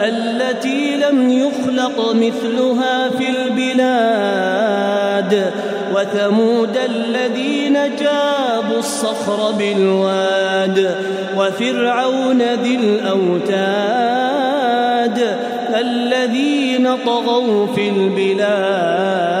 التي لم يخلق مثلها في البلاد وثمود الذين جابوا الصخر بالواد وفرعون ذي الأوتاد الذين طغوا في البلاد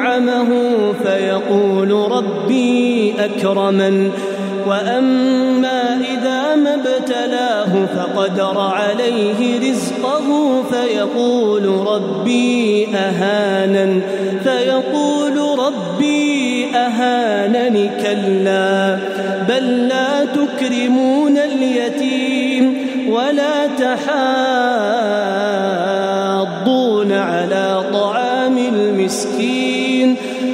فيقول ربي أكرمن. وأما إذا ما ابتلاه فقدر عليه رزقه فيقول ربي أهانن. فيقول ربي أهانن كلا. بل لا تكرمون اليتيم ولا تحاضون على طعام المسكين.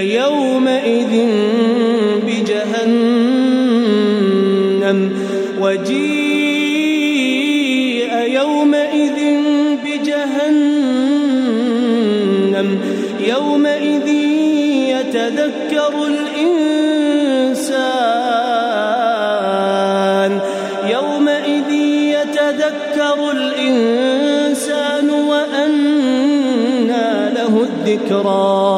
يومئذ بجهنم وجيء يومئذ بجهنم يومئذ يتذكر الإنسان يومئذ يتذكر الإنسان وأنى له الذكرى